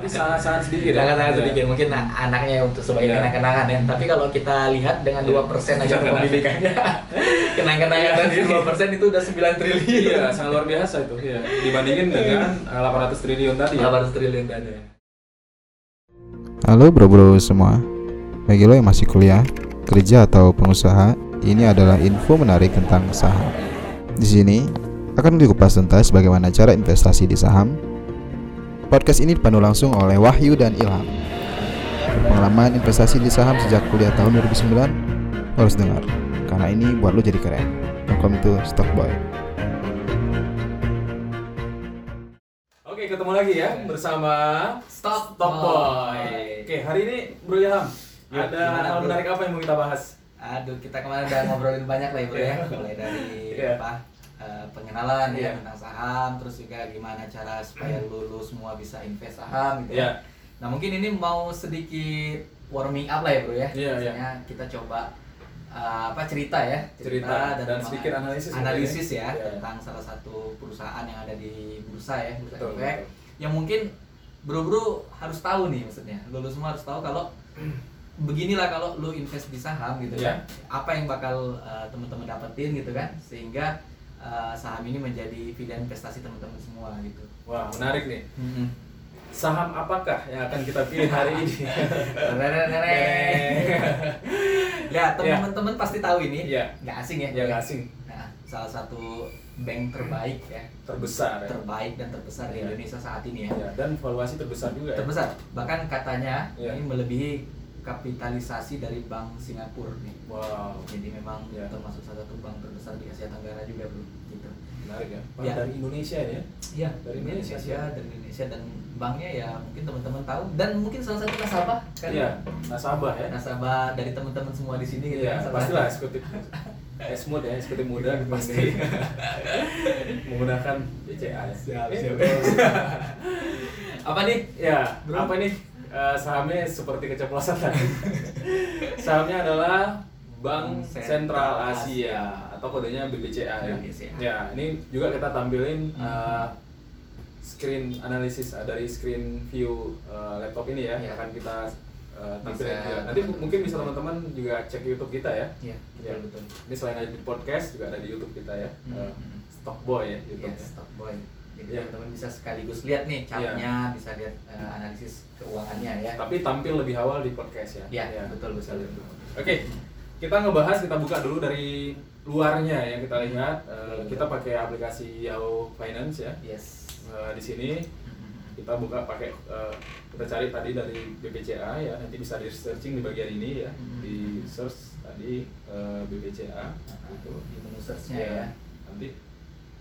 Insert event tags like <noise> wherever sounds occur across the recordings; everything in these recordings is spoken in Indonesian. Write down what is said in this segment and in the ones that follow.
tapi sangat-sangat sedikit. ya? Sangat-sangat Iya. sedikit. Mungkin a- anaknya untuk sebagai Iya. kenang-kenangan ya. Tapi kalau kita lihat dengan Iya. 2% aja <laughs> untuk pendidikannya. <laughs> kenang-kenangan tadi 2% itu udah 9 triliun. Iya, sangat luar biasa itu. Iya. Dibandingin dengan eh, 800 triliun tadi. ya. 800 triliun tadi. Halo bro-bro semua Bagi lo yang masih kuliah, kerja atau pengusaha Ini adalah info menarik tentang saham Di sini akan dikupas tuntas bagaimana cara investasi di saham Podcast ini dipandu langsung oleh Wahyu dan Ilham Pengalaman investasi di saham sejak kuliah tahun 2009 Lo harus dengar Karena ini buat lo jadi keren Welcome to Stock Boy Oke, ketemu lagi ya bersama Stop Top Boy. Boy. Oke, hari ini Bro Ilham Ya, ada hal menarik apa yang mau kita bahas? Aduh, kita kemarin udah ngobrolin banyak lah ya, Bro ya. <laughs> Mulai dari Iya. apa? Eh, pengenalan Iya. ya tentang saham, terus juga gimana cara supaya lulus semua bisa invest saham gitu Iya. ya. Nah, mungkin ini mau sedikit warming up lah ya, Bro ya. Iya, iya. Misalnya kita coba eh, apa cerita ya, Cerita, dan gimana- sedikit analisis analisis ya, ya. Iya. tentang salah satu perusahaan yang ada di bursa ya, bursa Betul, efek betul. yang mungkin bro-bro harus tahu nih maksudnya lu semua harus tahu kalau beginilah kalau lu invest di saham gitu Iya. kan apa yang bakal uh, teman-teman dapetin gitu kan sehingga uh, saham ini menjadi pilihan investasi teman-teman semua gitu Wah, menarik nih. Saham apakah yang akan kita pilih hari ini? <laughs> <laughs> ya teman-teman pasti tahu ini Iya. nggak asing ya Ya nggak asing, nah, salah satu bank terbaik ya terbesar ya. terbaik dan terbesar di Iya. Indonesia saat ini ya Ya, dan valuasi terbesar juga ya. terbesar bahkan katanya Iya. ini melebihi kapitalisasi dari bank Singapura nih Wow, jadi memang Iya. termasuk salah satu bank terbesar di Asia Tenggara juga bro gitu menarik ya. Wah, Ya. Dari Indonesia ya. Iya Dari Indonesia. Indonesia dari Indonesia dan banknya ya mungkin teman-teman tahu dan mungkin salah satu nasabah kan Iya, nasabah ya. nasabah dari teman-teman semua di sini gitu Iya, kan, salah pastilah eksekutif. <laughs> Esmod ya, eksekutif muda pasti <laughs> menggunakan BCA ya. Siap, siap. <laughs> apa nih Ya, Bro. apa nih eh, sahamnya seperti keceplosan tadi. <laughs> sahamnya adalah Bank Sentral Asia Asia. atau kodenya BBCA ya. BBCA. Ya, ini juga kita tampilin Hmm. eh, screen analisis eh, dari screen view eh, laptop ini ya, Ya. akan kita eh, tampilin Bisa juga. Nanti mungkin bisa teman-teman juga cek YouTube kita ya. Iya Ya, betul betul Ini selain ada di podcast juga ada di YouTube kita ya. Hmm, Eh, hmm. Stock Boy ya YouTube. Yes, stock boy. Jadi Iya. teman-teman bisa sekaligus lihat nih chartnya, bisa lihat eh, analisis keuangannya ya. Tapi tampil lebih awal di podcast ya. Iya, betul, bisa betul. lihat. Oke, kita ngebahas kita buka dulu dari luarnya ya kita lihat. Eh, Betul, kita pakai aplikasi Yahoo Finance ya. Yes. Eh, di sini kita buka pakai eh, kita cari tadi dari BPCA ya nanti bisa di searching di bagian ini ya Mhm. di search tadi eh, BPCA gitu di menu search-nya Ya, ya. nanti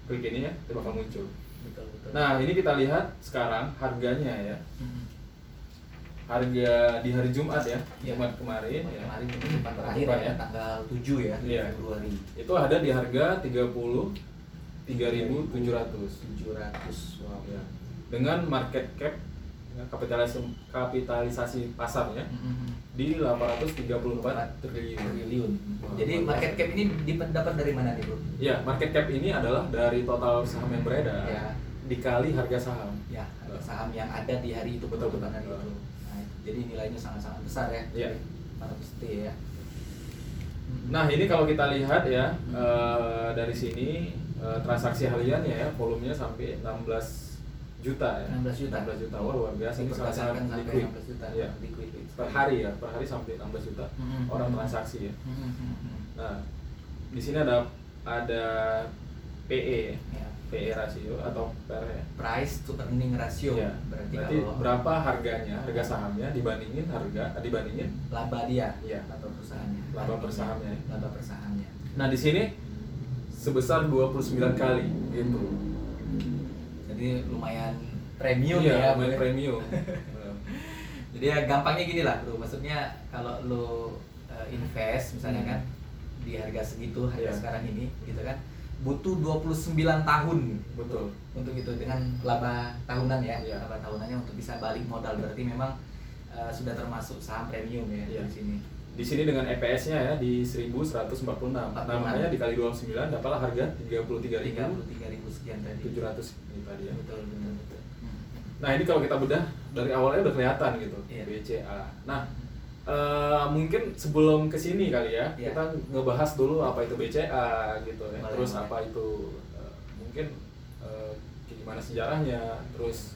klik ini ya itu bakal muncul Betul betul. nah ini kita lihat sekarang harganya ya Mhm. harga di hari Jumat ya Iya. Jumat kemarin ya kemarin penutupan terakhir Penutupan ya, tanggal 7 ya, Iya. Februari. itu ada di harga 33.700 700. Wow. ya. dengan market cap ya, kapitalisasi kapitalisasi pasarnya Mhm. di 834 triliun. Jadi market cap ini dapat dari mana nih, Bro? Ya, market cap ini adalah dari total saham yang beredar Ya. dikali harga saham. Ya, harga saham yang ada di hari itu Betul, betul. hari itu. Nah, jadi nilainya sangat-sangat besar ya. Iya. 400 T ya. Nah, ini kalau kita lihat ya eh, dari sini eh, transaksi hariannya ya volumenya sampai 16 juta ya. 16 juta. 16 juta. Wah, luar biasa ini sampai liquid. 16 juta. Iya. Liquid. Per hari ya, per hari sampai 16 juta Mhm. orang transaksi ya. Mhm. Nah, di sini ada ada PE, Ya. PE rasio atau PER ya. Price to earning ratio. Iya. Berarti, Berarti kalau berapa harganya, harga sahamnya dibandingin harga dibandingin. laba dia, Iya. laba perusahaannya. Laba per sahamnya. Laba per sahamnya. Nah, di sini sebesar 29 kali gitu. Jadi lumayan premium Iya, ya, lumayan premium. <laughs> Jadi ya gampangnya gini lah bro, maksudnya kalau lo uh, invest misalnya Hmm. kan di harga segitu harga Iya. sekarang ini gitu kan butuh 29 tahun Betul. untuk itu dengan laba tahunan ya Iya. laba tahunannya untuk bisa balik modal berarti memang uh, sudah termasuk saham premium ya Iya. di sini Di sini dengan EPS-nya ya di 1146. Nah, 46. makanya dikali 29 dapatlah harga 33.700 33 ribu sekian tadi ini tadi ya. betul betul betul Hmm. Nah, ini kalau kita bedah dari awalnya udah kelihatan gitu Iya. BCA. Nah eh, mungkin sebelum ke sini kali ya Iya. kita ngebahas dulu apa itu BCA gitu ya. Boleh, Terus apa itu eh, mungkin eh, gimana sejarahnya, terus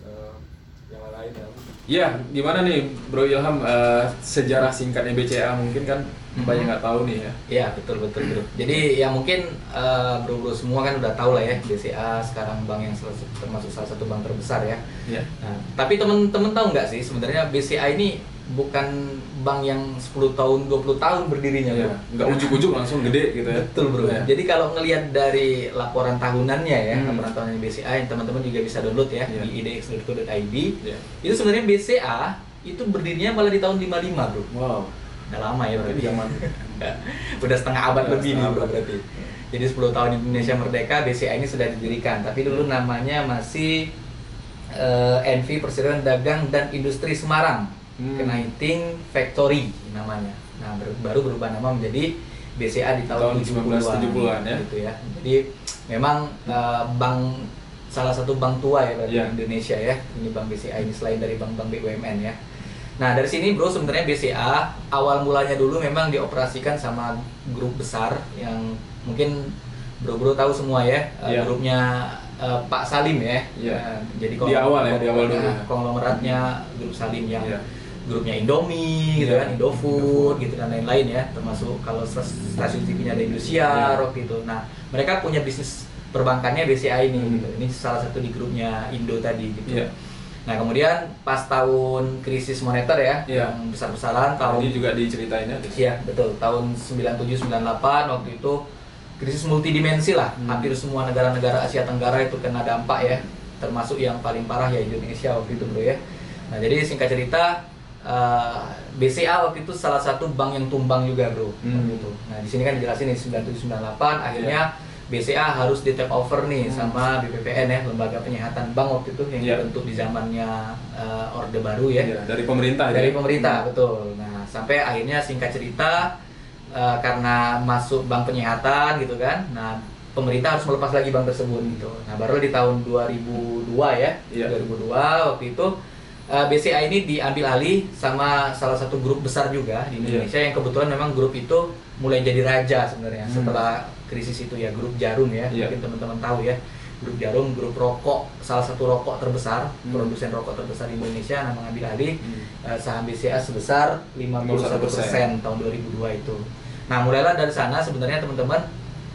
yang lain ya. Iya, gimana nih Bro Ilham eh, sejarah singkatnya BCA mungkin kan Mhm. banyak nggak tahu nih ya. Iya betul betul bro. Jadi ya mungkin eh, bro bro semua kan udah tahu lah ya BCA sekarang bank yang termasuk salah satu bank terbesar ya. Iya. Nah, tapi temen-temen tahu nggak sih sebenarnya BCA ini bukan bank yang 10 tahun 20 tahun berdirinya Iya, bro. nggak ujuk-ujuk langsung gede gitu ya. Betul bro. Iya. Jadi kalau ngelihat dari laporan tahunannya ya, Hmm. laporan tahunan BCA yang teman-teman juga bisa download ya Iya. di idx.co.id. Iya. Itu sebenarnya BCA itu berdirinya malah di tahun 55 bro. Wow. Udah lama ya berarti. Zaman. <laughs> Udah setengah abad Udah lebih nih setengah bro abad. berarti. Jadi 10 tahun Indonesia merdeka BCA ini sudah didirikan, tapi dulu namanya masih eh, NV Persatuan Dagang dan Industri Semarang, Hmm. Knighting Factory namanya. Nah ber- baru berubah nama menjadi BCA di tahun, Tahun 1970-an ya. gitu ya. Jadi memang eh, bank salah satu bank tua ya berarti Iya. di Indonesia ya. Ini bank BCA ini selain dari bank-bank BUMN ya. Nah dari sini bro sebenarnya BCA awal mulanya dulu memang dioperasikan sama grup besar yang mungkin bro-bro tahu semua ya eh, Iya. grupnya eh, Pak Salim ya. Iya. Nah, jadi Di awal ya, di awal dulu. Konglomeratnya grup Salim yang Iya. Grupnya Indomie gitu Iya. kan, Indofood gitu dan lain-lain ya, termasuk kalau stas- stasiun TV-nya ada Indosiar Iya. waktu itu. Nah, mereka punya bisnis perbankannya BCA ini Hmm. gitu. Ini salah satu di grupnya Indo tadi gitu. Iya. Nah, kemudian pas tahun krisis moneter ya, Iya. yang besar-besaran tahun Tadi juga diceritain ya. Iya, betul. Tahun 97 98 waktu itu krisis multidimensi lah. Hmm. Hampir semua negara-negara Asia Tenggara itu kena dampak ya. Termasuk yang paling parah ya Indonesia waktu itu, Bro ya. Nah, jadi singkat cerita eh, BCA waktu itu salah satu bank yang tumbang juga, Bro. Hmm. Waktu itu. Nah, di sini kan dijelasin nih 97 98 akhirnya BCA harus di take over nih Hmm. sama BPPN ya, lembaga penyihatan bank waktu itu yang Iya. dibentuk di zamannya eh, Orde Baru ya Iya, dari pemerintah ya. dari pemerintah betul nah sampai akhirnya singkat cerita eh, karena masuk bank penyihatan gitu kan nah pemerintah harus melepas lagi bank tersebut gitu nah baru di tahun 2002 ya Iya. 2002 waktu itu eh, BCA ini diambil alih sama salah satu grup besar juga di Indonesia yang kebetulan memang grup itu mulai jadi raja sebenarnya Hmm. setelah krisis itu ya grup Jarum ya Iya. mungkin teman-teman tahu ya grup Jarum grup rokok salah satu rokok terbesar Hmm. produsen rokok terbesar di Indonesia nah mengambil alih Hmm. eh, saham BCA sebesar 51% 51%. tahun 2002 itu. Nah, mulailah dari sana sebenarnya teman-teman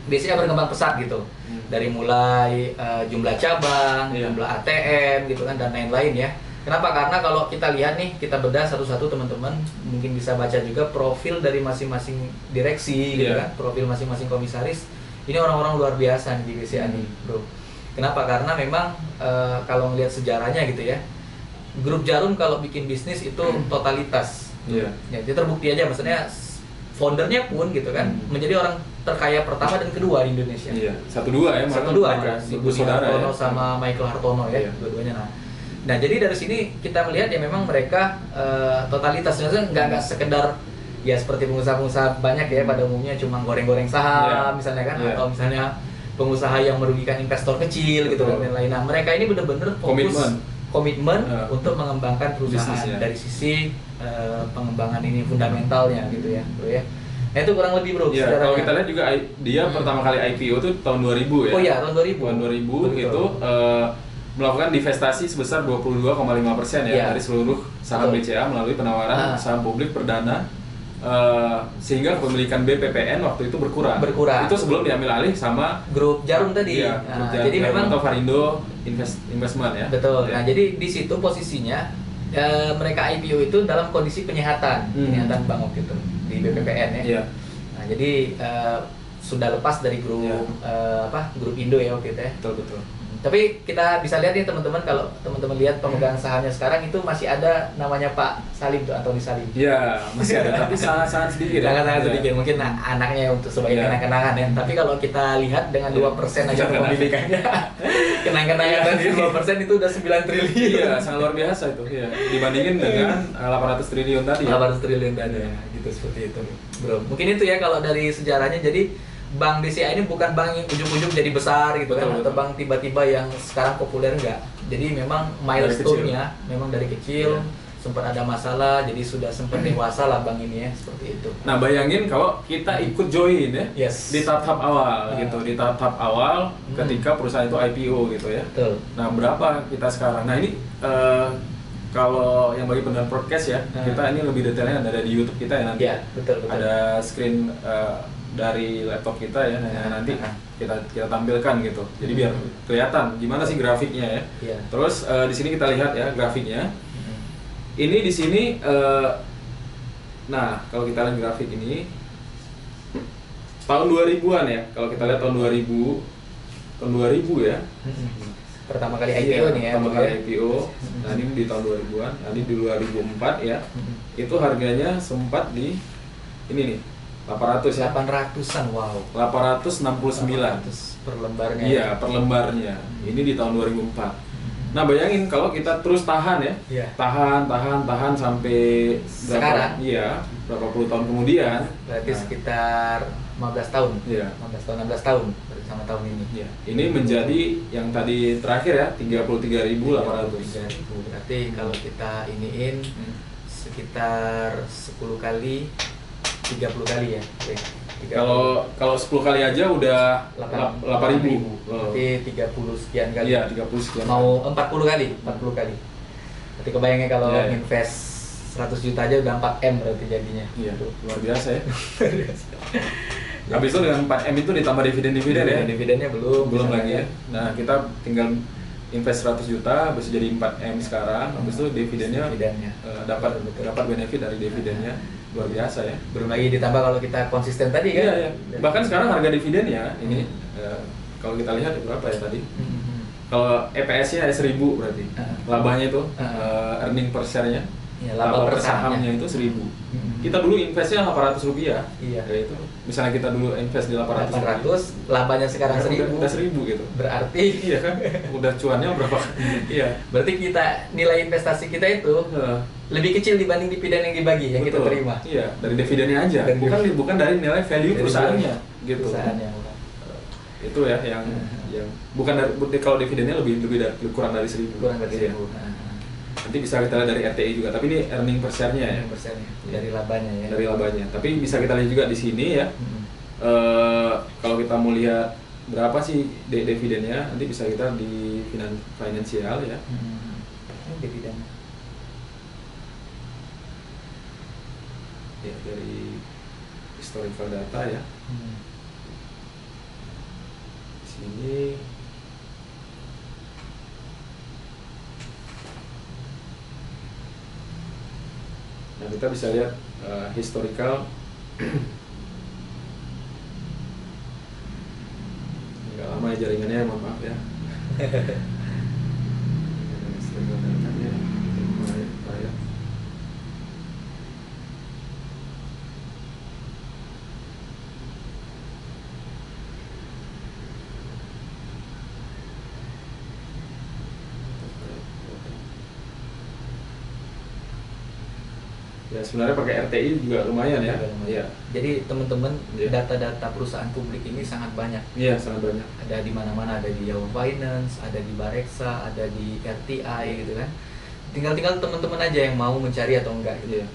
BCA berkembang pesat gitu. Hmm. Dari mulai eh, jumlah cabang, Iya. jumlah ATM gitu kan dan lain-lain ya. Kenapa? Karena kalau kita lihat nih, kita bedah satu-satu teman-teman, mungkin bisa baca juga profil dari masing-masing direksi gitu Iya. kan, profil masing-masing komisaris. Ini orang-orang luar biasa nih di BCA nih, Bro. Kenapa? Karena memang eh, kalau melihat sejarahnya gitu ya, grup Jarum kalau bikin bisnis itu totalitas. Iya. Ya, itu terbukti aja maksudnya foundernya pun gitu kan Hmm. menjadi orang terkaya pertama dan kedua di Indonesia. Iya, satu dua ya. Satu dua si berdua Budi Hartono ya. sama Michael Hartono ya, Iya. dua-duanya nah. Nah, jadi dari sini kita melihat ya memang mereka eh, totalitas maksudnya nggak nggak sekedar ya seperti pengusaha-pengusaha banyak ya pada umumnya cuma goreng-goreng saham Iya. misalnya kan Iya. atau misalnya pengusaha yang merugikan investor kecil gitu dan lain-lain. Nah, mereka ini benar-benar fokus Komitmen. komitmen Iya. untuk mengembangkan perusahaan Bisnisnya. dari sisi eh, pengembangan ini fundamentalnya gitu ya, Bro ya. Nah, itu kurang lebih, Bro. Sejarahnya. kalau kita lihat juga dia Hmm. pertama kali IPO itu tahun 2000 ya. Oh iya, tahun 2000. Tahun 2000 Betul. itu eh, melakukan divestasi sebesar 22,5 persen ya Iya. dari seluruh saham Betul. BCA melalui penawaran Ah. saham publik perdana eh, sehingga kepemilikan BPPN waktu itu berkurang. Berkurang. Itu sebelum diambil alih sama grup Jarum tadi. Iya, Nah, Jarum- jadi Jarum memang atau Varindo Invest, Investment ya. Betul. Ya. Nah, jadi di situ posisinya eh, mereka IPO itu dalam kondisi penyihatan, Hmm. penyihatan bank waktu itu di BPPN ya. Iya. Nah, jadi eh, sudah lepas dari grup Iya. eh, apa? Grup Indo ya waktu itu ya. Betul betul. Tapi kita bisa lihat nih teman-teman kalau teman-teman lihat pemegang sahamnya sekarang itu masih ada namanya Pak Salim tuh Antoni Salim. Iya, masih ada tapi <laughs> sangat-sangat sedikit ya. Sangat-sangat Iya. sedikit mungkin nah, anaknya untuk sebagai Iya. kenang-kenangan ya. Tapi kalau kita lihat dengan Iya. 2% aja <laughs> Kenang-kenangan. kepemilikannya. kenang-kenangan tadi 2% itu udah 9 triliun. Iya, sangat luar biasa itu. Iya. Dibandingin dengan eh, 800 triliun tadi ya. 800 triliun tadi ya, gitu seperti itu bro mungkin itu ya kalau dari sejarahnya jadi bank BCA ini bukan bank yang ujung-ujung jadi besar gitu Betul, kan atau betul. bank tiba-tiba yang sekarang populer enggak. Jadi memang milestone-nya memang dari kecil Iya. sempat ada masalah jadi sudah sempat dewasa lah bank ini ya seperti itu. Nah bayangin kalau kita ikut join ya Yes. di tahap awal Ah. gitu, di tahap awal Hmm. ketika perusahaan itu IPO gitu ya. Betul. Nah berapa kita sekarang? Nah ini eh, kalau yang bagi pendengar podcast ya, Ah. kita ini lebih detailnya ada di YouTube kita ya nanti. Iya, betul betul. Ada screen eh, dari laptop kita ya, nah, nanti Ah. kita kita tampilkan gitu. Jadi biar kelihatan gimana sih grafiknya ya. Iya. Terus eh, di sini kita lihat ya grafiknya. Mm. Ini di sini, eh, nah kalau kita lihat grafik ini tahun 2000-an ya. Kalau kita lihat tahun 2000, tahun 2000 ya. Mm-mm. Pertama kali Iya, IPO nih ya. Pertama Bang, kali ya. IPO. Nah ini di tahun 2000-an. Nah ini di 2004 ya. Itu harganya sempat di ini nih 800 ya. 800-an, wow. 869. 800 per lembarnya. Iya per lembarnya. Ini di tahun 2004. Nah bayangin kalau kita terus tahan ya, Iya. tahan, tahan, tahan sampai berapa? Sekarang? Iya, berapa puluh tahun kemudian? Berarti Nah, sekitar 15 tahun. Iya. 15 tahun, 16 tahun sama tahun ini. Iya. Ini menjadi yang tadi terakhir ya, 33.800. 33.000. Berarti kalau kita iniin Hmm. sekitar 10 kali 30 kali ya. Oke. 30. Kalau kalau 10 kali aja udah 8 8.000. Oh. Berarti 30 sekian kali. Iya, 30 sekian. Mau 40 kali, 40 kali. Berarti kebayangnya kalau Iya, iya. invest 100 juta aja udah 4 M berarti jadinya. Iya, luar biasa ya. <laughs> Habis itu dengan 4M itu ditambah dividen-dividen ya. Dividennya belum. belum bisa lagi ya. Nah, kita tinggal invest 100 juta, itu jadi 4M sekarang, habis itu dividennya Dividennya. eh, dapat dapat benefit dari dividennya luar biasa ya. Belum lagi ditambah kalau kita konsisten tadi kan. Iya, iya. Bahkan sekarang harga dividennya ini eh, kalau kita lihat berapa ya tadi? Mhm. Kalau EPS-nya ada 1000 berarti. Ah. Labanya itu Ah. eh, earning per share-nya. Iya, laba per sahamnya itu 1000. Mhm. Kita dulu investnya 800 rupiah. Iya. Ya itu. Misalnya kita dulu invest di 800, 800, labanya sekarang Sekarang 1000. udah 1000 gitu. Berarti <laughs> iya kan? Udah cuannya berapa? <laughs> iya. berarti kita nilai investasi kita itu. Lebih kecil dibanding dividen yang dibagi yang kita Betul. terima. Iya, dari dividennya aja. Dari bukan bukan dari nilai value Dari perusahaannya gitu. Perusahaannya. bukan. Itu ya yang Hmm. <laughs> yang bukan dari kalau dividennya lebih lebih dari kurang dari 1000. Kurang dari Iya. 1000. Nah, Nanti bisa kita lihat dari RTI juga, tapi ini earning per share-nya ya. persennya Iya. dari labanya ya. Dari labanya. Tapi bisa kita lihat juga di sini ya. Mhm. eh kalau kita mau lihat berapa sih di- dividennya, nanti bisa kita di finan- finansial ya. Mhm. Ini dividen. Ya, dari historical data ya. Hmm. Di sini Nah, kita bisa lihat eh, historical <clears throat> Nggak lama ya jaringannya, maaf ya. <laughs> Historical datanya, mulai, mulai ya. Ya sebenarnya pakai RTI juga lumayan ya. Iya. Jadi teman-teman Iya. data-data perusahaan publik ini sangat banyak. Iya sangat banyak. Ada di mana-mana, ada di Yahoo Finance, ada di Bareksa, ada di RTI gitu kan. Tinggal-tinggal teman-teman aja yang mau mencari atau enggak gitu. Iya.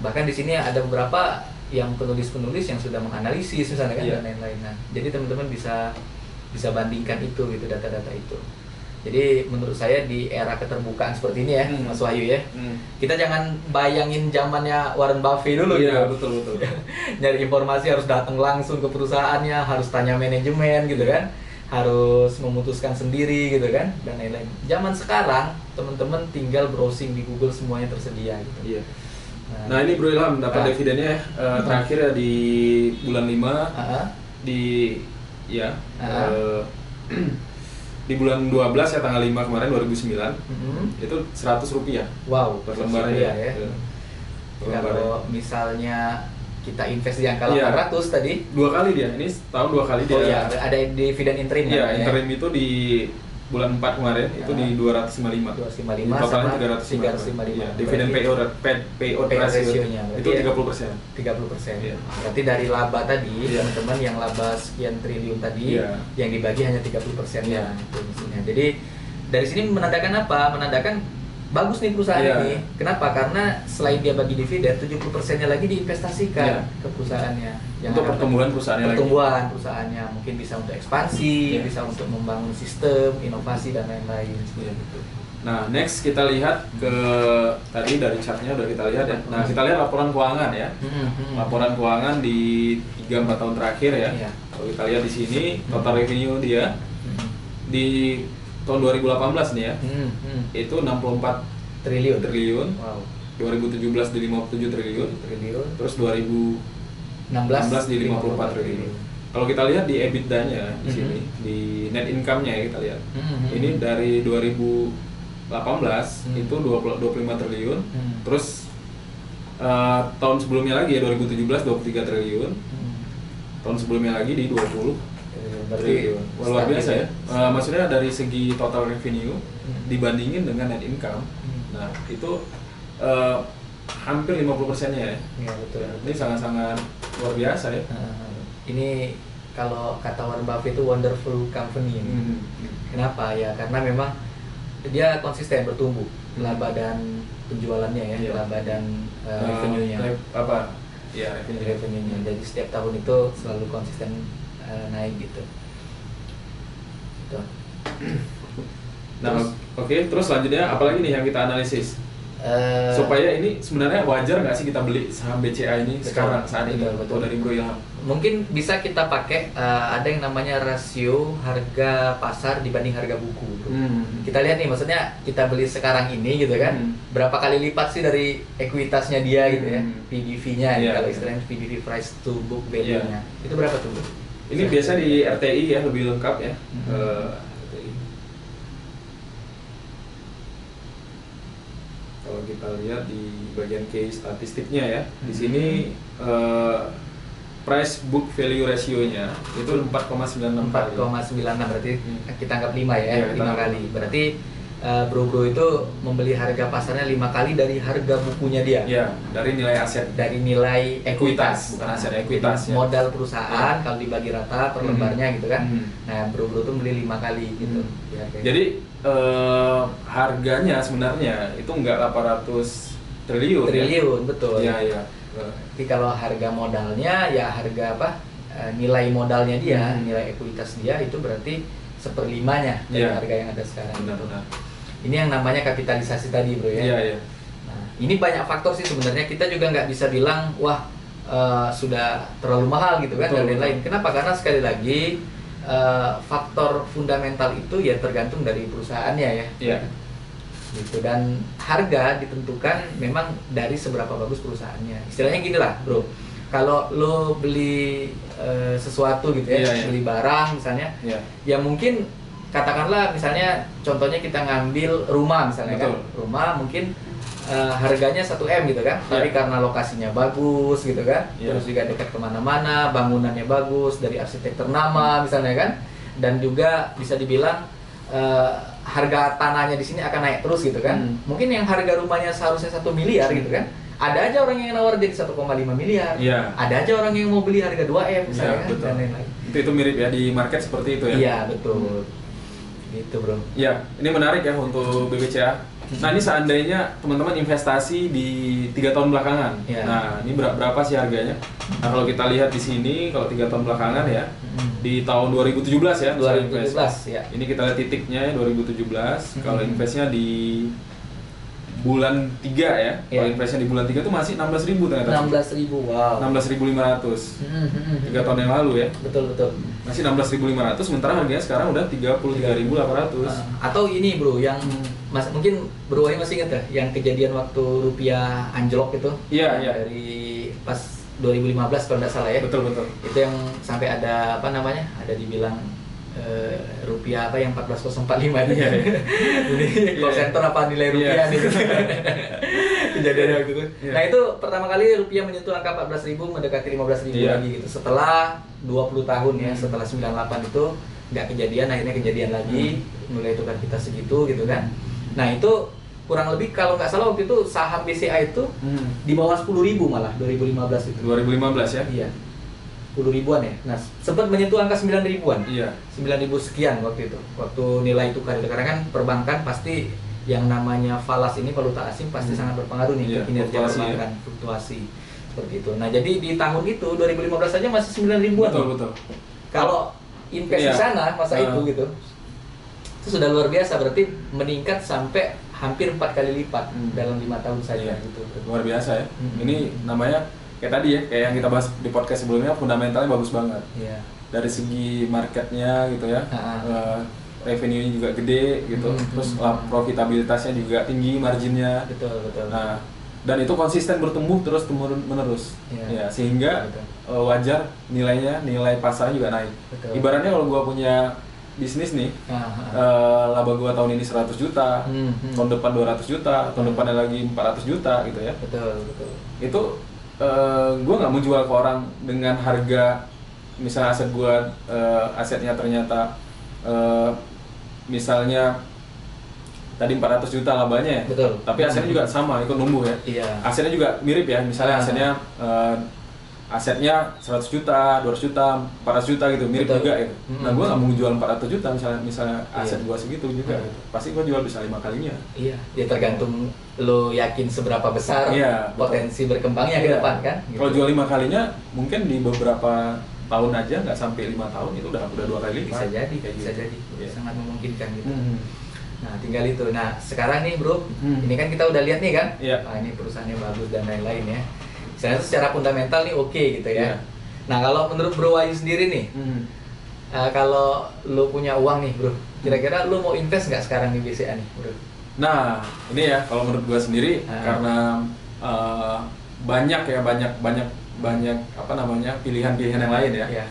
Bahkan di sini ada beberapa yang penulis-penulis yang sudah menganalisis misalnya kan Iya. dan lain-lain. Nah, jadi teman-teman bisa bisa bandingkan itu gitu data-data itu. Jadi menurut saya di era keterbukaan seperti ini ya, Hmm. Mas Wahyu ya, Hmm. kita jangan bayangin zamannya Warren Buffett dulu Iya gitu. betul betul. <laughs> Nyari informasi harus datang langsung ke perusahaannya, harus tanya manajemen gitu kan, harus memutuskan sendiri gitu kan, dan lain-lain. Zaman sekarang teman-teman tinggal browsing di Google semuanya tersedia gitu. Iya. Nah ini Bro Ilham dapat Ah. dividennya eh, terakhir ya di bulan 5 Ah, di ya Ah. eh, <clears throat> di bulan 12 ya tanggal 5 kemarin 2009 mhm. itu 100 rupiah Wow, per lembarnya ya. Per lembarnya. Kalau misalnya kita invest di angka Iya. 800 tadi, dua kali dia ini tahun dua kali dia oh iya ada dividen interim namanya ya. interim itu di bulan 4 kemarin itu di 255. 255 Totalnya sama 355. 355. Iya, dividend Berarti payout payout payout payout ratio ratio-nya, itu ya- 30%. 30 persen. Iya. Berarti dari laba tadi, Iya. teman-teman yang laba sekian triliun tadi, Iya. yang dibagi hanya 30 persennya. Iya. Itu mestinya. Jadi dari sini menandakan apa? Menandakan bagus nih perusahaan Iya. ini. Kenapa? Karena selain dia bagi dividen, 70 persennya lagi diinvestasikan Iya. ke perusahaannya. Untuk akan- pertumbuhan perusahaannya lagi. pertumbuhan perusahaannya mungkin bisa untuk ekspansi, Iya. bisa untuk membangun sistem, inovasi dan lain-lain. Iya. Nah, next kita lihat ke tadi dari chartnya udah kita lihat ya. Nah, kita lihat laporan keuangan ya. Hmm, hmm. Laporan keuangan di 3-4 tahun terakhir ya. Iya. Kalau kita lihat di sini total revenue dia Hmm. di tahun 2018 nih ya. Hmm, hmm. Itu 64 triliun. triliun. Wow. 2017 di 57 triliun. Triliun. Terus 2016 16 di 54 triliun. Kalau kita lihat di EBITDA-nya di Mhm. sini, di net income-nya ya kita lihat. Mhm. Ini dari 2018 Hmm. itu 20, 25 triliun. Hmm. Terus eh, tahun sebelumnya lagi ya 2017 23 triliun. Hmm. Tahun sebelumnya lagi di 20 Triliun. Berarti luar biasa ya. Eh, maksudnya dari segi total revenue Hmm. dibandingin dengan net income. Hmm. Nah, itu eh, hampir 50 persennya ya. Iya betul. Ini sangat-sangat luar biasa ya. Nah, ini kalau kata Warren Buffett itu wonderful company ini. Hmm. Kenapa ya? Karena memang dia konsisten bertumbuh laba dan penjualannya ya, Iya. laba dan uh, Eh, revenue-nya. re- apa? Ya, revenue. revenue-nya. Jadi setiap tahun itu selalu konsisten uh, naik gitu. Gitu. Nah, oke, terus selanjutnya apalagi nih yang kita analisis? Eh, Supaya ini sebenarnya wajar nggak sih kita beli saham BCA ini Betul. sekarang saat ini Betul, betul. dari Bro Ilham? mungkin bisa kita pakai uh, ada yang namanya rasio harga pasar dibanding harga buku. bro. Hmm. Kita lihat nih, maksudnya kita beli sekarang ini gitu kan, Hmm. berapa kali lipat sih dari ekuitasnya dia gitu ya, Hmm. PBV-nya Iya, kalau iya. istilahnya PBV price to book value-nya. Itu berapa tuh? bro? Ini biasa di RTI ya lebih lengkap ya. Hmm. Eh, RTI. Kalau kita lihat di bagian case statistiknya ya, di Hmm. sini eh, price book value ratio-nya itu 4,96 kali. 4,96 berarti Hmm. kita anggap 5 ya, kita 5 anggap. kali. Berarti uh, bro-bro itu membeli harga pasarnya 5 kali dari harga bukunya dia. Ya, dari nilai aset. Dari nilai Ekuitas, ekuitas, bukan aset, ekuitas, jadi ya. Modal perusahaan kalau dibagi rata per Hmm. lembarnya gitu kan. Hmm. Nah, bro-bro tuh beli 5 kali gitu. Hmm. harga itu. Jadi eh, harganya sebenarnya itu enggak 800 triliun. ya? triliun betul. Iya, iya. Eh, Tapi kalau harga modalnya ya harga apa? eh, nilai modalnya dia, Hmm. nilai ekuitas dia itu berarti seperlimanya dari Iya. harga yang ada sekarang. gitu. Benar-benar. Ini yang namanya kapitalisasi tadi bro ya. Iya, iya. Nah, ini banyak faktor sih sebenarnya kita juga nggak bisa bilang wah eh, sudah terlalu mahal gitu kan Betul, dan lain-lain. Kenapa? Karena sekali lagi eh, faktor fundamental itu ya tergantung dari perusahaannya ya. Iya. Gitu dan harga ditentukan memang dari seberapa bagus perusahaannya. Istilahnya gini lah bro. Kalau lo beli eh, sesuatu gitu ya, Iya, iya. beli barang misalnya, Iya. ya mungkin katakanlah misalnya contohnya kita ngambil rumah misalnya kan Betul. rumah mungkin eh, harganya 1 m gitu kan tapi Iya. karena lokasinya bagus gitu kan Iya. terus juga dekat ke mana-mana bangunannya bagus dari arsitek ternama misalnya kan dan juga bisa dibilang eh, harga tanahnya di sini akan naik terus gitu kan Hmm. mungkin yang harga rumahnya seharusnya satu miliar gitu kan ada aja orang yang nawar jadi 1,5 miliar Iya. ada aja orang yang mau beli harga 2 m misalnya Iya, kan dan lain-lain Itu itu mirip ya di market seperti itu ya. Iya betul. Gitu bro. Ya, ini menarik ya untuk BBCA. Nah ini seandainya teman-teman investasi di tiga tahun belakangan. Ya. Nah ini ber- berapa sih harganya? Nah kalau kita lihat di sini kalau tiga tahun belakangan ya Hmm. di tahun 2017 ya. misalnya 2017 invest. ya. Ini kita lihat titiknya ya 2017. Kalau Hmm. investnya di bulan 3 ya. Kalau Ya. investnya di bulan 3 itu masih 16.000 ternyata. 16.000 wow. 16.500. Hmm, hmm, hmm. Tiga tahun yang lalu ya. Betul betul. Masih 16.500 sementara harganya sekarang udah 33.800. Ah, atau ini bro yang mas mungkin bro Wahyu masih ingat ya yang kejadian waktu rupiah anjlok itu Iya, iya. dari pas 2015 kalau nggak salah ya Betul betul. itu yang sampai ada apa namanya ada dibilang eh, rupiah apa yang 14045 itu Iya, iya. ini call center apa nilai rupiah Iya. nih <laughs> kejadiannya gitu. Iya. Nah itu pertama kali rupiah menyentuh angka 14.000 mendekati 15.000 Iya. lagi gitu. Setelah 20 tahun ya, Hmm. setelah 98 itu nggak kejadian, akhirnya kejadian lagi, Hmm. mulai tukar kita segitu gitu kan. Nah itu kurang lebih kalau nggak salah waktu itu saham BCA itu Hmm. di bawah 10.000 malah 2015 itu. 2015 ya? Iya. 10 ribuan ya. Nah, sempat menyentuh angka 9 ribuan. Iya. 9 ribu sekian waktu itu. Waktu nilai tukar itu karena kan perbankan pasti yang namanya falas ini valuta asing pasti Hmm. sangat berpengaruh nih Iya, kinerja fluktuasi ya. perbankan, fluktuasi seperti itu. Nah, jadi di tahun itu 2015 saja masih 9 ribuan. Betul, loh. betul. Kalau invest di Iya. sana masa Ah. itu gitu. Itu sudah luar biasa berarti meningkat sampai hampir empat kali lipat Hmm. dalam lima tahun saja Iya. gitu. Luar biasa ya. Hmm. Ini namanya kayak tadi ya, kayak yang kita bahas di podcast sebelumnya fundamentalnya bagus banget. Iya. Dari segi marketnya gitu ya. Eh, revenue-nya juga gede gitu. Hmm. Terus lah, profitabilitasnya juga tinggi marginnya. Betul, betul. Nah, dan itu konsisten bertumbuh terus temurun menerus. Iya. Ya, sehingga Betul. eh, wajar nilainya, nilai pasarnya juga naik. Betul. Ibaratnya kalau gua punya bisnis nih, ah. eh, laba gua tahun ini 100 juta, Hmm, hmm. tahun depan 200 juta, tahun Hmm. depannya lagi 400 juta gitu ya. betul, betul. Itu eh, gua nggak mau jual ke orang dengan harga misalnya aset gua eh, asetnya ternyata eh, misalnya tadi 400 juta labanya ya. Betul. Tapi asetnya juga sama, ikut numbuh ya. Iya. Asetnya juga mirip ya, misalnya Ah. asetnya eh, asetnya 100 juta, 200 juta, 400 juta gitu, mirip Betul. juga gitu. Nah, Mm-mm. gua nggak mau jual 400 juta misalnya misalnya Iya. aset gua segitu juga Hmm. gitu. Pasti gua jual bisa lima kalinya. Iya, ya tergantung lo yakin seberapa besar Iya, betul. potensi berkembangnya ke Iya. depan kan. gitu. Kalau jual lima kalinya, mungkin di beberapa tahun aja nggak sampai lima tahun itu udah udah dua kali lipat. bisa jadi, Kayak bisa gitu. jadi, Iya. sangat memungkinkan gitu. Hmm. Nah, tinggal itu. Nah, sekarang nih bro, Hmm. ini kan kita udah lihat nih kan, Iya. ah, ini perusahaannya bagus dan lain-lain ya. Sebenarnya secara fundamental nih oke gitu ya. Iya. Nah, kalau menurut Bro Wahyu sendiri nih, Hmm. eh, kalau lo punya uang nih bro, kira-kira lo mau invest nggak sekarang di BCA nih bro? Nah, ini ya kalau menurut gua sendiri Ah. karena eh, banyak ya banyak banyak banyak apa namanya pilihan-pilihan yang lain ya. Iya.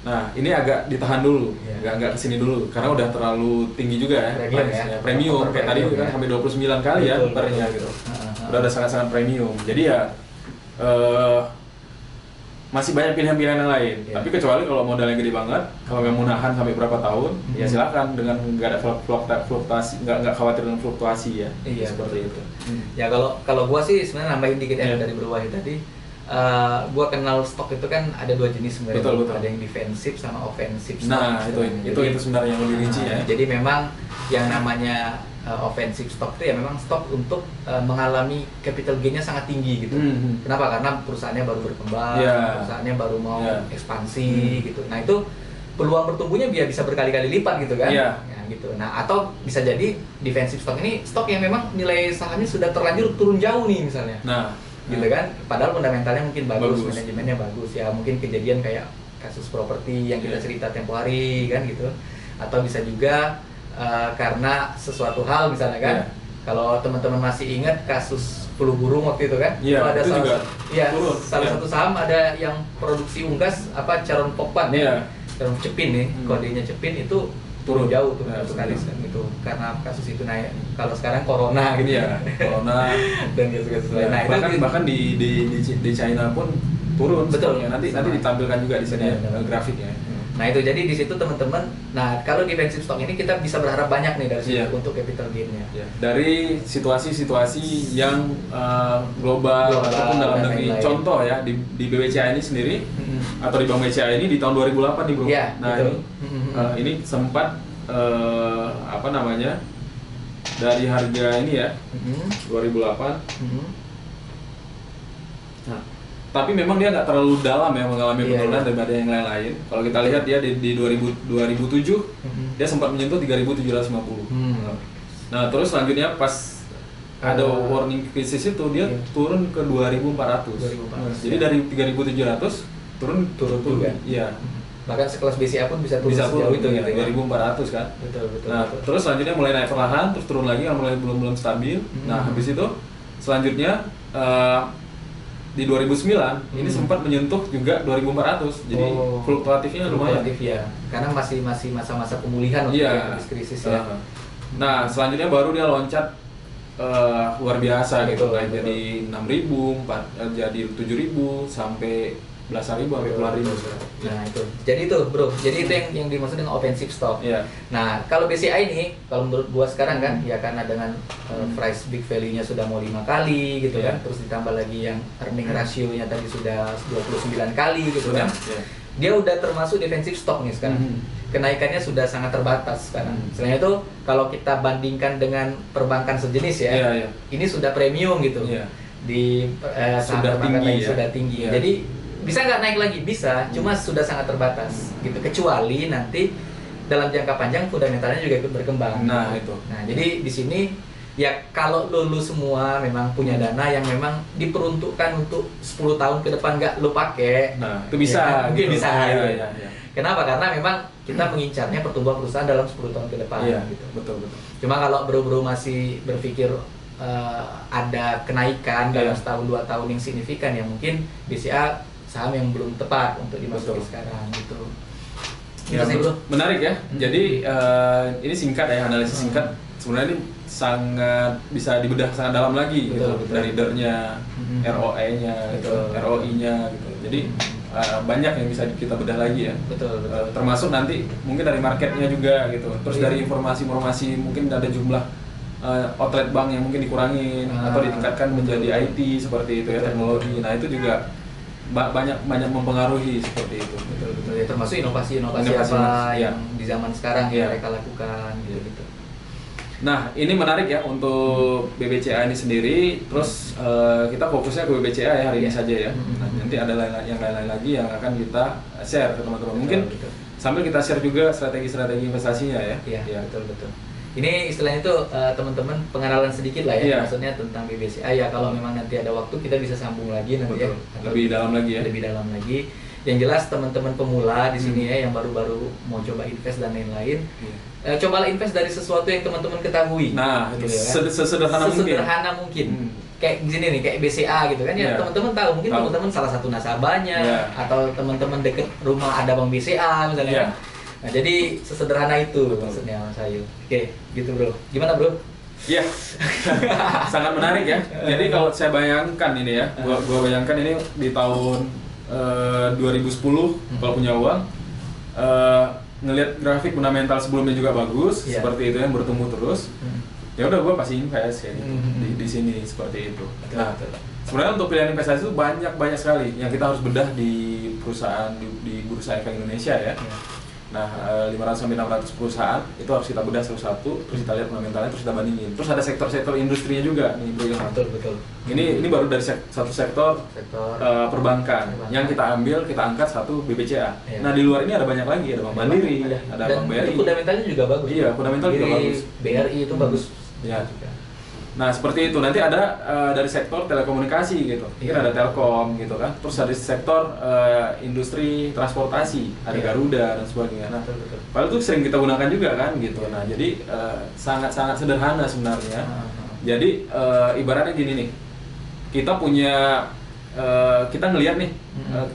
Nah, ini agak ditahan dulu, Iya. nggak nggak ke sini dulu, karena udah terlalu tinggi juga ya, Premium ya. premium, kayak tadi kan ya. sampai 29 kali ya Betul, pernya betul. gitu, ah, ah. udah ada sangat-sangat premium. Jadi ya eh, masih banyak pilihan-pilihan yang lain. Iya. Tapi kecuali kalau modalnya gede banget, kalau mau nahan sampai berapa tahun, ya Mhm. silakan dengan nggak ada fluk- fluk- fluktuasi, nggak nggak khawatir dengan fluktuasi ya, Iya seperti betul, itu. betul. Ya kalau kalau gua sih sebenarnya nambahin dikit ya Iya. dari Bro Wahyu tadi. Eh, gua kenal stok itu kan ada dua jenis sebenarnya. Betul, betul. Ada yang defensif sama ofensif. Nah, itu istilahnya. itu itu sebenarnya yang lebih rinci ya. Nah, Jadi memang yang namanya uh, offensive stock itu ya memang stok untuk uh, mengalami capital gain-nya sangat tinggi gitu. Hmm. Kenapa? Karena perusahaannya baru berkembang, Iya. perusahaannya baru mau Iya. ekspansi Hmm. gitu. Nah, itu peluang bertumbuhnya biar bisa berkali-kali lipat gitu kan. Iya. Ya, gitu. Nah, atau bisa jadi defensive stock ini stok yang memang nilai sahamnya sudah terlanjur turun jauh nih misalnya. Nah, Gitu kan. Padahal fundamentalnya mungkin bagus, Bagus. manajemennya bagus ya. Mungkin kejadian kayak kasus properti yang kita Iya. cerita tempo hari kan gitu. Atau bisa juga uh, karena sesuatu hal misalnya kan. Iya. Kalau teman-teman masih ingat kasus flu burung waktu itu kan, Iya, Itu ada itu salah juga satu, iya, turun, salah iya. satu saham ada yang produksi unggas apa Caron Pokpan Iya. Caron Cepin nih, Hmm. kodenya Cepin itu turun jauh turun Ya, sekali kan gitu karena kasus itu naik. Kalau sekarang corona gitu Iya, corona. <laughs> dan kasus-kasus lain. Nah, itu bahkan gitu. bahkan di, di di di China pun turun Betul. stoknya. nanti nanti ditampilkan juga di sini Benar, benar. eh, grafiknya Nah itu jadi di situ teman-teman. Nah kalau defensive stock ini kita bisa berharap banyak nih dari situ Iya. untuk capital gain-nya. ya dari situasi-situasi yang eh, global, Global ataupun dalam negeri lain-lain. contoh ya di di BBCA ini sendiri Mm-mm. atau di Bank BCA ini di tahun 2008 nih bro Iya, nah betul. ini Mm-mm. eh, ini sempat eh, apa namanya dari harga ini ya Mm-mm. 2008 Mm-mm. Tapi memang dia nggak terlalu dalam ya mengalami Iya, penurunan iya. daripada yang lain-lain. Kalau kita lihat dia di, di 2000, 2007 Mhm. dia sempat menyentuh 3.750. Hmm. Nah terus selanjutnya pas ada Uh, warning krisis itu dia iya. turun ke 2.400. 2.400, Jadi ya. dari 3.700 turun Turun juga. Iya. Bahkan sekelas BCA pun bisa turun Bisa sejauh turun itu ya, gitu ya. 2.400 kan. Betul betul. Nah, betul. terus selanjutnya mulai naik perlahan, terus turun lagi, kan mulai belum belum stabil. Hmm. Nah, habis itu selanjutnya eh, di 2009 ini Hmm. sempat menyentuh juga 2.400. Jadi Oh. fluktuatifnya lumayan. Fluktuatif ya. Karena masih masih masa-masa pemulihan waktu ya, habis krisis ya. Uh, Nah, selanjutnya baru dia loncat eh, luar biasa gitu betul. jadi 6.000, empat eh, jadi 7.000 sampai belasan ribu sampai puluhan ribu. Nah itu, jadi itu bro, jadi itu yang yang dimaksud dengan offensive stock. Iya. Nah kalau BCI ini, kalau menurut gua sekarang kan, ya karena dengan uh, Hmm. price big value-nya sudah mau lima kali gitu Iya. kan, terus ditambah lagi yang earning ratio-nya tadi sudah 29 kali gitu Sudah. kan, Iya. dia udah termasuk defensive stock nih sekarang. Mhm. Kenaikannya sudah sangat terbatas sekarang. Hmm. Selain itu, kalau kita bandingkan dengan perbankan sejenis ya, Iya, iya. ini sudah premium gitu Iya. di eh, Sudah tinggi ya. sudah tinggi. Iya. Jadi bisa nggak naik lagi? Bisa, Hmm. cuma sudah sangat terbatas gitu. Kecuali nanti dalam jangka panjang fundamentalnya juga ikut berkembang. Nah, gitu. itu. Nah, jadi di sini ya kalau lu, lu semua memang punya Hmm. dana yang memang diperuntukkan untuk 10 tahun ke depan nggak lu pakai. Nah, itu bisa. Ya kan? Mungkin gitu. bisa. Iya, gitu. iya, iya. Kenapa? Karena memang kita mengincarnya pertumbuhan perusahaan dalam 10 tahun ke depan Iya, gitu. betul betul. Cuma kalau bro-bro masih berpikir eh, ada kenaikan dalam Iya. setahun dua tahun yang signifikan ya mungkin BCA saham yang belum tepat untuk dimasuki Betul. sekarang gitu. Ya, Gitu menarik ya. Hmm. Jadi eh, ini singkat ya analisis Hmm. singkat. Sebenarnya ini sangat bisa dibedah sangat dalam lagi Betul, gitu betul. dari DER-nya, Hmm. ROE-nya, gitu. ROI-nya gitu. Jadi eh, banyak yang bisa kita bedah lagi ya. Betul, betul. Eh, termasuk nanti mungkin dari marketnya juga gitu. Terus Iya. dari informasi-informasi mungkin ada jumlah eh, outlet bank yang mungkin dikurangin Ah, atau ditingkatkan menjadi. IT seperti itu ya Betul. teknologi. Nah itu juga ba- banyak banyak mempengaruhi seperti itu. betul betul ya termasuk inovasi-inovasi Inovasi, apa iya. yang di zaman sekarang yang mereka lakukan gitu gitu. Nah, ini menarik ya untuk BBCA ini sendiri. Terus eh, kita fokusnya ke BBCA ya hari ini Iya. saja ya. Mhm. Nah, nanti ada lain- yang lain-lain lagi yang akan kita share ke teman-teman. Mungkin Betul, betul. sambil kita share juga strategi-strategi investasinya ya. Iya, Ya. betul betul. Ini istilahnya itu eh, teman-teman pengenalan sedikit lah ya, Iya. maksudnya tentang BBCA ya. Kalau memang nanti ada waktu kita bisa sambung lagi nanti Betul. ya. Lebih dalam lagi ya. Lebih dalam lagi. Yang jelas teman-teman pemula di sini Hmm. ya yang baru-baru mau coba invest dan lain-lain, Iya. eh, cobalah invest dari sesuatu yang teman-teman ketahui. Nah, itu Gitu ya. sed- sesederhana mungkin. Sesederhana mungkin. Hmm. Kayak gini nih, kayak BCA gitu kan ya. Iya. Teman-teman tahu, mungkin teman-teman salah satu nasabahnya Iya. atau teman-teman deket rumah ada Bank BCA misalnya. Iya. kan. Nah, jadi sesederhana itu maksudnya Mas Ayu. Oke, gitu Bro. Gimana, Bro? Iya, <laughs> sangat menarik ya. Jadi kalau saya bayangkan ini ya, gua, gua bayangkan ini di tahun eh, 2010 kalau punya uang, eh, ngelihat grafik fundamental sebelumnya juga bagus, Iya. seperti itu yang bertumbuh terus. Ya udah gua pasti invest ya gitu, Hmm. di, di sini seperti itu. Betul, Nah, betul. sebenarnya untuk pilihan investasi itu banyak banyak sekali yang kita harus bedah di perusahaan di, di bursa efek Indonesia ya. Iya. Nah, eh, 500 sampai 600 perusahaan itu harus kita bedah satu-satu, terus kita lihat fundamentalnya, terus kita bandingin. Terus ada sektor-sektor industrinya juga nih, Bro Ilham. Betul, betul. Ini ini baru dari sek- satu sektor sektor eh, perbankan Perbankan. yang kita ambil, kita angkat satu BBCA. Iya. Nah, di luar ini ada banyak lagi, ada Bank Mandiri, ada, ada Bank BRI. itu fundamentalnya juga bagus. Iya, fundamental juga bagus. BRI itu Hmm. bagus. Iya. juga. Nah, seperti itu. Nanti ada eh, dari sektor telekomunikasi gitu. Mungkin Iya. ada Telkom gitu kan. Terus dari sektor eh, industri transportasi, ada Iya. Garuda dan sebagainya. Nah, Betul, betul. Padahal itu sering kita gunakan juga kan gitu. Iya. Nah, jadi eh, sangat-sangat sederhana sebenarnya. Ah, ah. Jadi eh, ibaratnya gini nih, kita punya eh, kita ngelihat nih, Mm-mm. eh,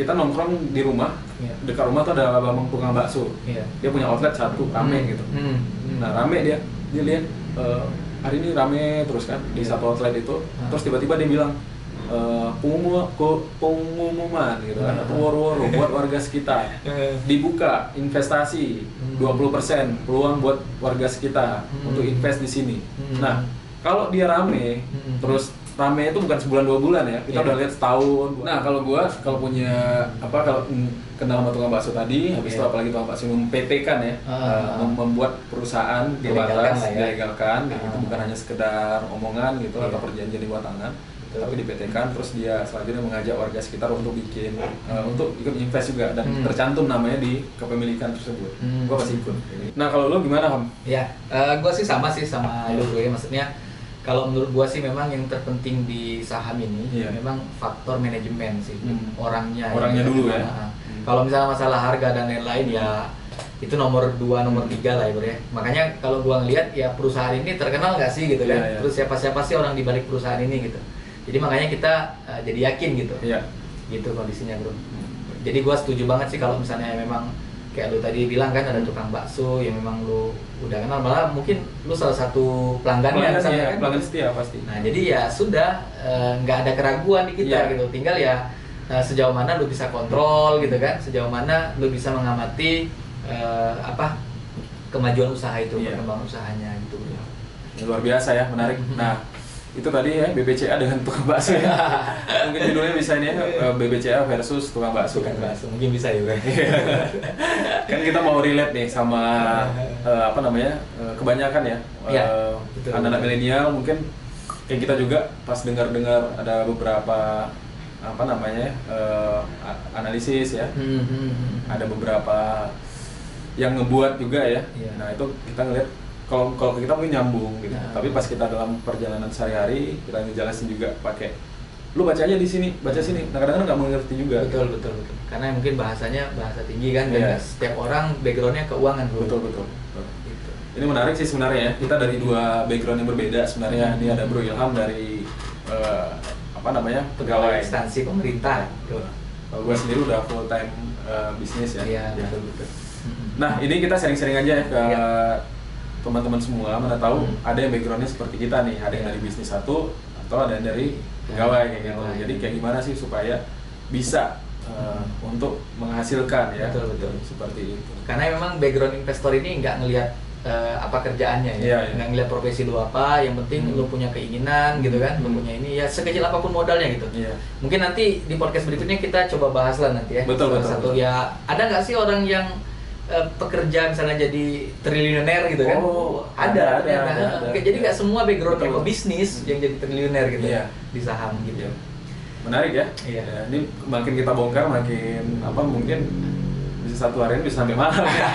kita nongkrong di rumah, Iya. dekat rumah tuh ada abang tukang bakso. Iya. Dia punya outlet satu, rame Hmm. gitu. Hmm. Hmm. Nah rame dia, dia lihat eh, hari ini rame terus kan di Iya. satu outlet itu, Ah. terus tiba-tiba dia bilang eh, pengumuman, pengumuman gitu kan, Ah. atau woro-woro buat warga sekitar Eh, <laughs> dibuka investasi Hmm. 20% peluang buat warga sekitar Hmm. untuk invest di sini. Hmm. Nah, kalau dia rame, Hmm. terus rame itu bukan sebulan dua bulan ya, kita Iya. udah lihat setahun. Nah, kalau gua kalau punya apa kalau kenal sama tukang bakso tadi, habis itu Iya. apalagi tukang bakso mem-PT kan ya, mem- membuat perusahaan Dilegalkan ya. dilegalkan, gitu Ah. bukan hanya sekedar omongan gitu Iya. atau perjanjian di bawah tangan. Betul. Tapi di PT kan terus dia selanjutnya mengajak warga sekitar untuk bikin eh, untuk ikut invest juga dan Hmm. tercantum namanya di kepemilikan tersebut. Hmm. Gua pasti ikut. Nah kalau lo gimana Ham? Ya, eh, gua sih sama sih sama lu bro ya. Maksudnya kalau menurut gua sih memang yang terpenting di saham ini Iya. memang faktor manajemen sih Hmm. orangnya. Orangnya dulu ya. Nah, Kalau misalnya masalah harga dan lain-lain ya itu nomor dua, nomor tiga lah ya bro ya. Makanya kalau gua ngelihat ya perusahaan ini terkenal nggak sih gitu kan. Iya, iya. Terus siapa-siapa sih orang di balik perusahaan ini gitu. Jadi makanya kita eh, jadi yakin gitu. Iya. Gitu kondisinya bro. Jadi gua setuju banget sih kalau misalnya memang kayak lu tadi bilang kan ada tukang bakso yang memang lu udah kenal malah mungkin lu salah satu pelanggannya pelanggan, ya, kan. pelanggan setia pasti Nah jadi ya sudah eh, nggak ada keraguan di kita Iya. gitu. Tinggal ya eh, sejauh mana lu bisa kontrol gitu kan, sejauh mana lu bisa mengamati eh, apa kemajuan usaha itu, Iya. perkembangan usahanya gitu. Ya, luar biasa ya menarik Mhm. nah itu tadi ya BBCA dengan tukang bakso ya <laughs> mungkin judulnya bisa ini ya eh, BBCA versus tukang bakso Bukan bakso, mungkin bisa juga. kan kita mau relate nih sama <laughs> eh, apa namanya eh, kebanyakan ya Iya, eh, betul. anak-anak milenial mungkin kayak kita juga pas dengar-dengar ada beberapa apa namanya a- analisis ya Hmm, hmm, hmm. ada beberapa yang ngebuat juga ya Iya. nah itu kita ngeliat kalau kalau kita mungkin nyambung gitu Nah. tapi pas kita dalam perjalanan sehari-hari kita ngejelasin juga pakai lu baca aja di sini baca sini nah kadang-kadang nggak mengerti juga Betul betul betul. Karena mungkin bahasanya bahasa tinggi kan dan Iya. setiap orang backgroundnya keuangan bro. betul betul, betul. Gitu. Ini menarik sih sebenarnya ya. Kita dari dua background yang berbeda sebenarnya. Ini ada Bro Ilham dari eh, apa namanya pegawai. instansi pemerintah. Kalau gue sendiri udah full time eh, bisnis ya. Iya Ya. betul betul. Nah ini kita sharing-sharing aja ya ke Iya. teman-teman semua. Mana tahu Hmm. ada yang backgroundnya seperti kita nih. Ada yang Iya. dari bisnis satu atau ada yang dari pegawai kayak gitu. Jadi kayak gimana sih supaya bisa eh, untuk menghasilkan ya. Betul, betul. Seperti itu. Karena memang background investor ini nggak ngelihat eh, apa kerjaannya ya, Iya, iya. nggak ngelihat profesi lu apa, yang penting Hmm. lu punya keinginan gitu kan, lu Hmm. punya ini ya sekecil apa pun modalnya gitu. Iya. Mungkin nanti di podcast berikutnya kita coba bahas lah nanti ya. Betul, Salah betul, Satu betul. ya ada nggak sih orang yang eh, pekerja misalnya jadi triliuner gitu kan? Oh, ada, ada, ada, ada, ada. Oke, jadi nggak semua background Betul. ekobisnis Hmm. yang jadi triliuner gitu Iya. di saham gitu. Iya. Menarik ya. Iya. Ya, Ini makin kita bongkar makin apa mungkin bisa satu hari bisa sampai malam. ya.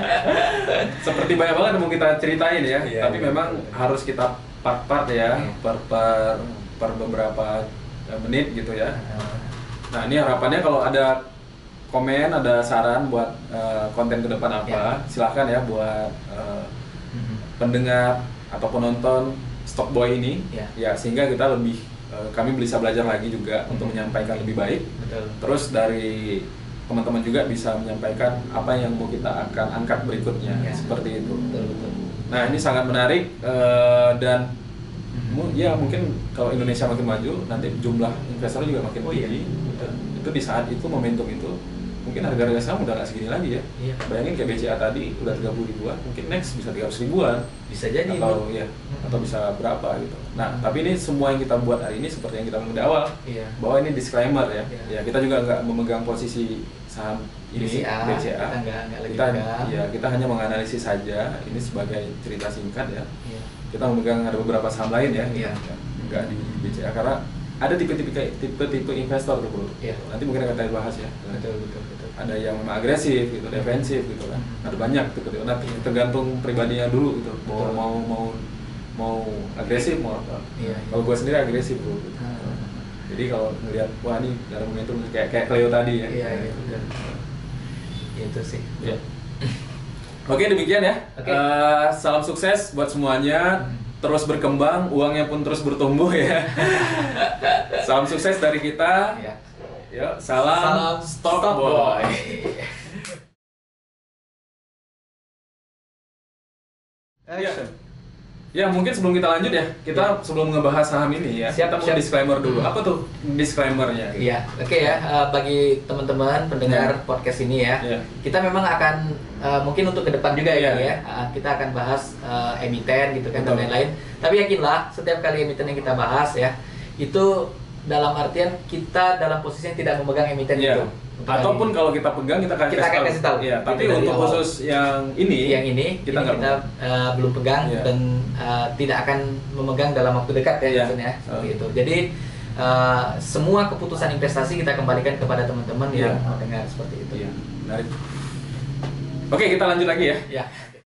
<laughs> Seperti banyak banget yang mau kita ceritain ya. Iya, Tapi iya. memang harus kita part-part ya, Iya. per per per beberapa eh, menit gitu ya. Nah, Nah ini harapannya kalau ada komen, ada saran buat eh, konten ke depan apa, Iya. silahkan ya buat eh, mhm. pendengar atau penonton Stockboy ini Iya. ya sehingga kita lebih eh, kami bisa belajar lagi juga Hmm. untuk menyampaikan lebih baik Betul. terus dari teman-teman juga bisa menyampaikan apa yang mau kita akan angkat berikutnya Iya. seperti itu Betul betul. nah ini sangat menarik eh, dan ya mungkin kalau Indonesia makin maju nanti jumlah investor juga makin Oh iya, tinggi betul. itu di saat itu momentum itu mungkin harga-harga saham udah nggak segini lagi ya Iya. bayangin kayak BCA tadi udah 30 ribuan mungkin next bisa 300 ribuan Bisa jadi atau bro. ya atau bisa berapa gitu. Nah, Hmm. tapi ini semua yang kita buat hari ini seperti yang kita di awal Iya. bahwa ini disclaimer ya. Iya. Ya, kita juga nggak memegang posisi saham ini BCA, BCA. kita nggak- nggak lagi Kita pegang. ya, kita hanya menganalisis saja ini sebagai cerita singkat ya. Iya. Kita memegang ada beberapa saham lain ya. Iya. Nggak di BCA karena ada tipe-tipe tipe-tipe investor tuh, Bro. Iya. Nanti mungkin akan kita bahas ya. Betul betul betul. Ada yang memang agresif gitu, defensif gitu kan. Hmm. Ada banyak tipe-tipe. Nah, tergantung pribadinya dulu gitu. Mau Betul. mau mau mau agresif mau apa. Iya, iya. Kalau gue sendiri agresif bro. gitu. Hmm. Jadi kalau ngelihat wah ini ada momentum kayak kayak Cleo tadi ya. Iya iya betul. Itu sih. Ya. Oke demikian ya. Oke. Eh, salam sukses buat semuanya. Hmm. Terus berkembang, uangnya pun terus bertumbuh ya. <laughs> salam sukses dari kita. Iya. Ya, salam, Stock Boy. <laughs> Ya. Ya mungkin sebelum kita lanjut ya, kita sebelum ngebahas saham ini ya, Siap, kita mau siap. disclaimer dulu. Apa tuh disclaimernya? Iya, oke ya. eh, bagi teman-teman pendengar podcast ini ya, Iya. kita memang akan eh, mungkin untuk ke depan juga ya. Bang ya. eh, kita akan bahas eh, emiten gitu kan dan Betul. lain-lain. Tapi yakinlah, setiap kali emiten yang kita bahas ya, itu dalam artian kita dalam posisi yang tidak memegang emiten Iya. itu. Ataupun kalau kita pegang kita akan Kita akan kasih tahu. Iya, tapi dari untuk awal. khusus yang ini yang ini kita ini kita eh, belum pegang Iya. dan eh, tidak akan memegang dalam waktu dekat ya Iya. maksudnya seperti Oh. itu. Jadi eh, semua keputusan investasi kita kembalikan kepada teman-teman Iya. yang mendengar seperti itu. Iya, menarik. Oke, kita lanjut lagi ya. Ya.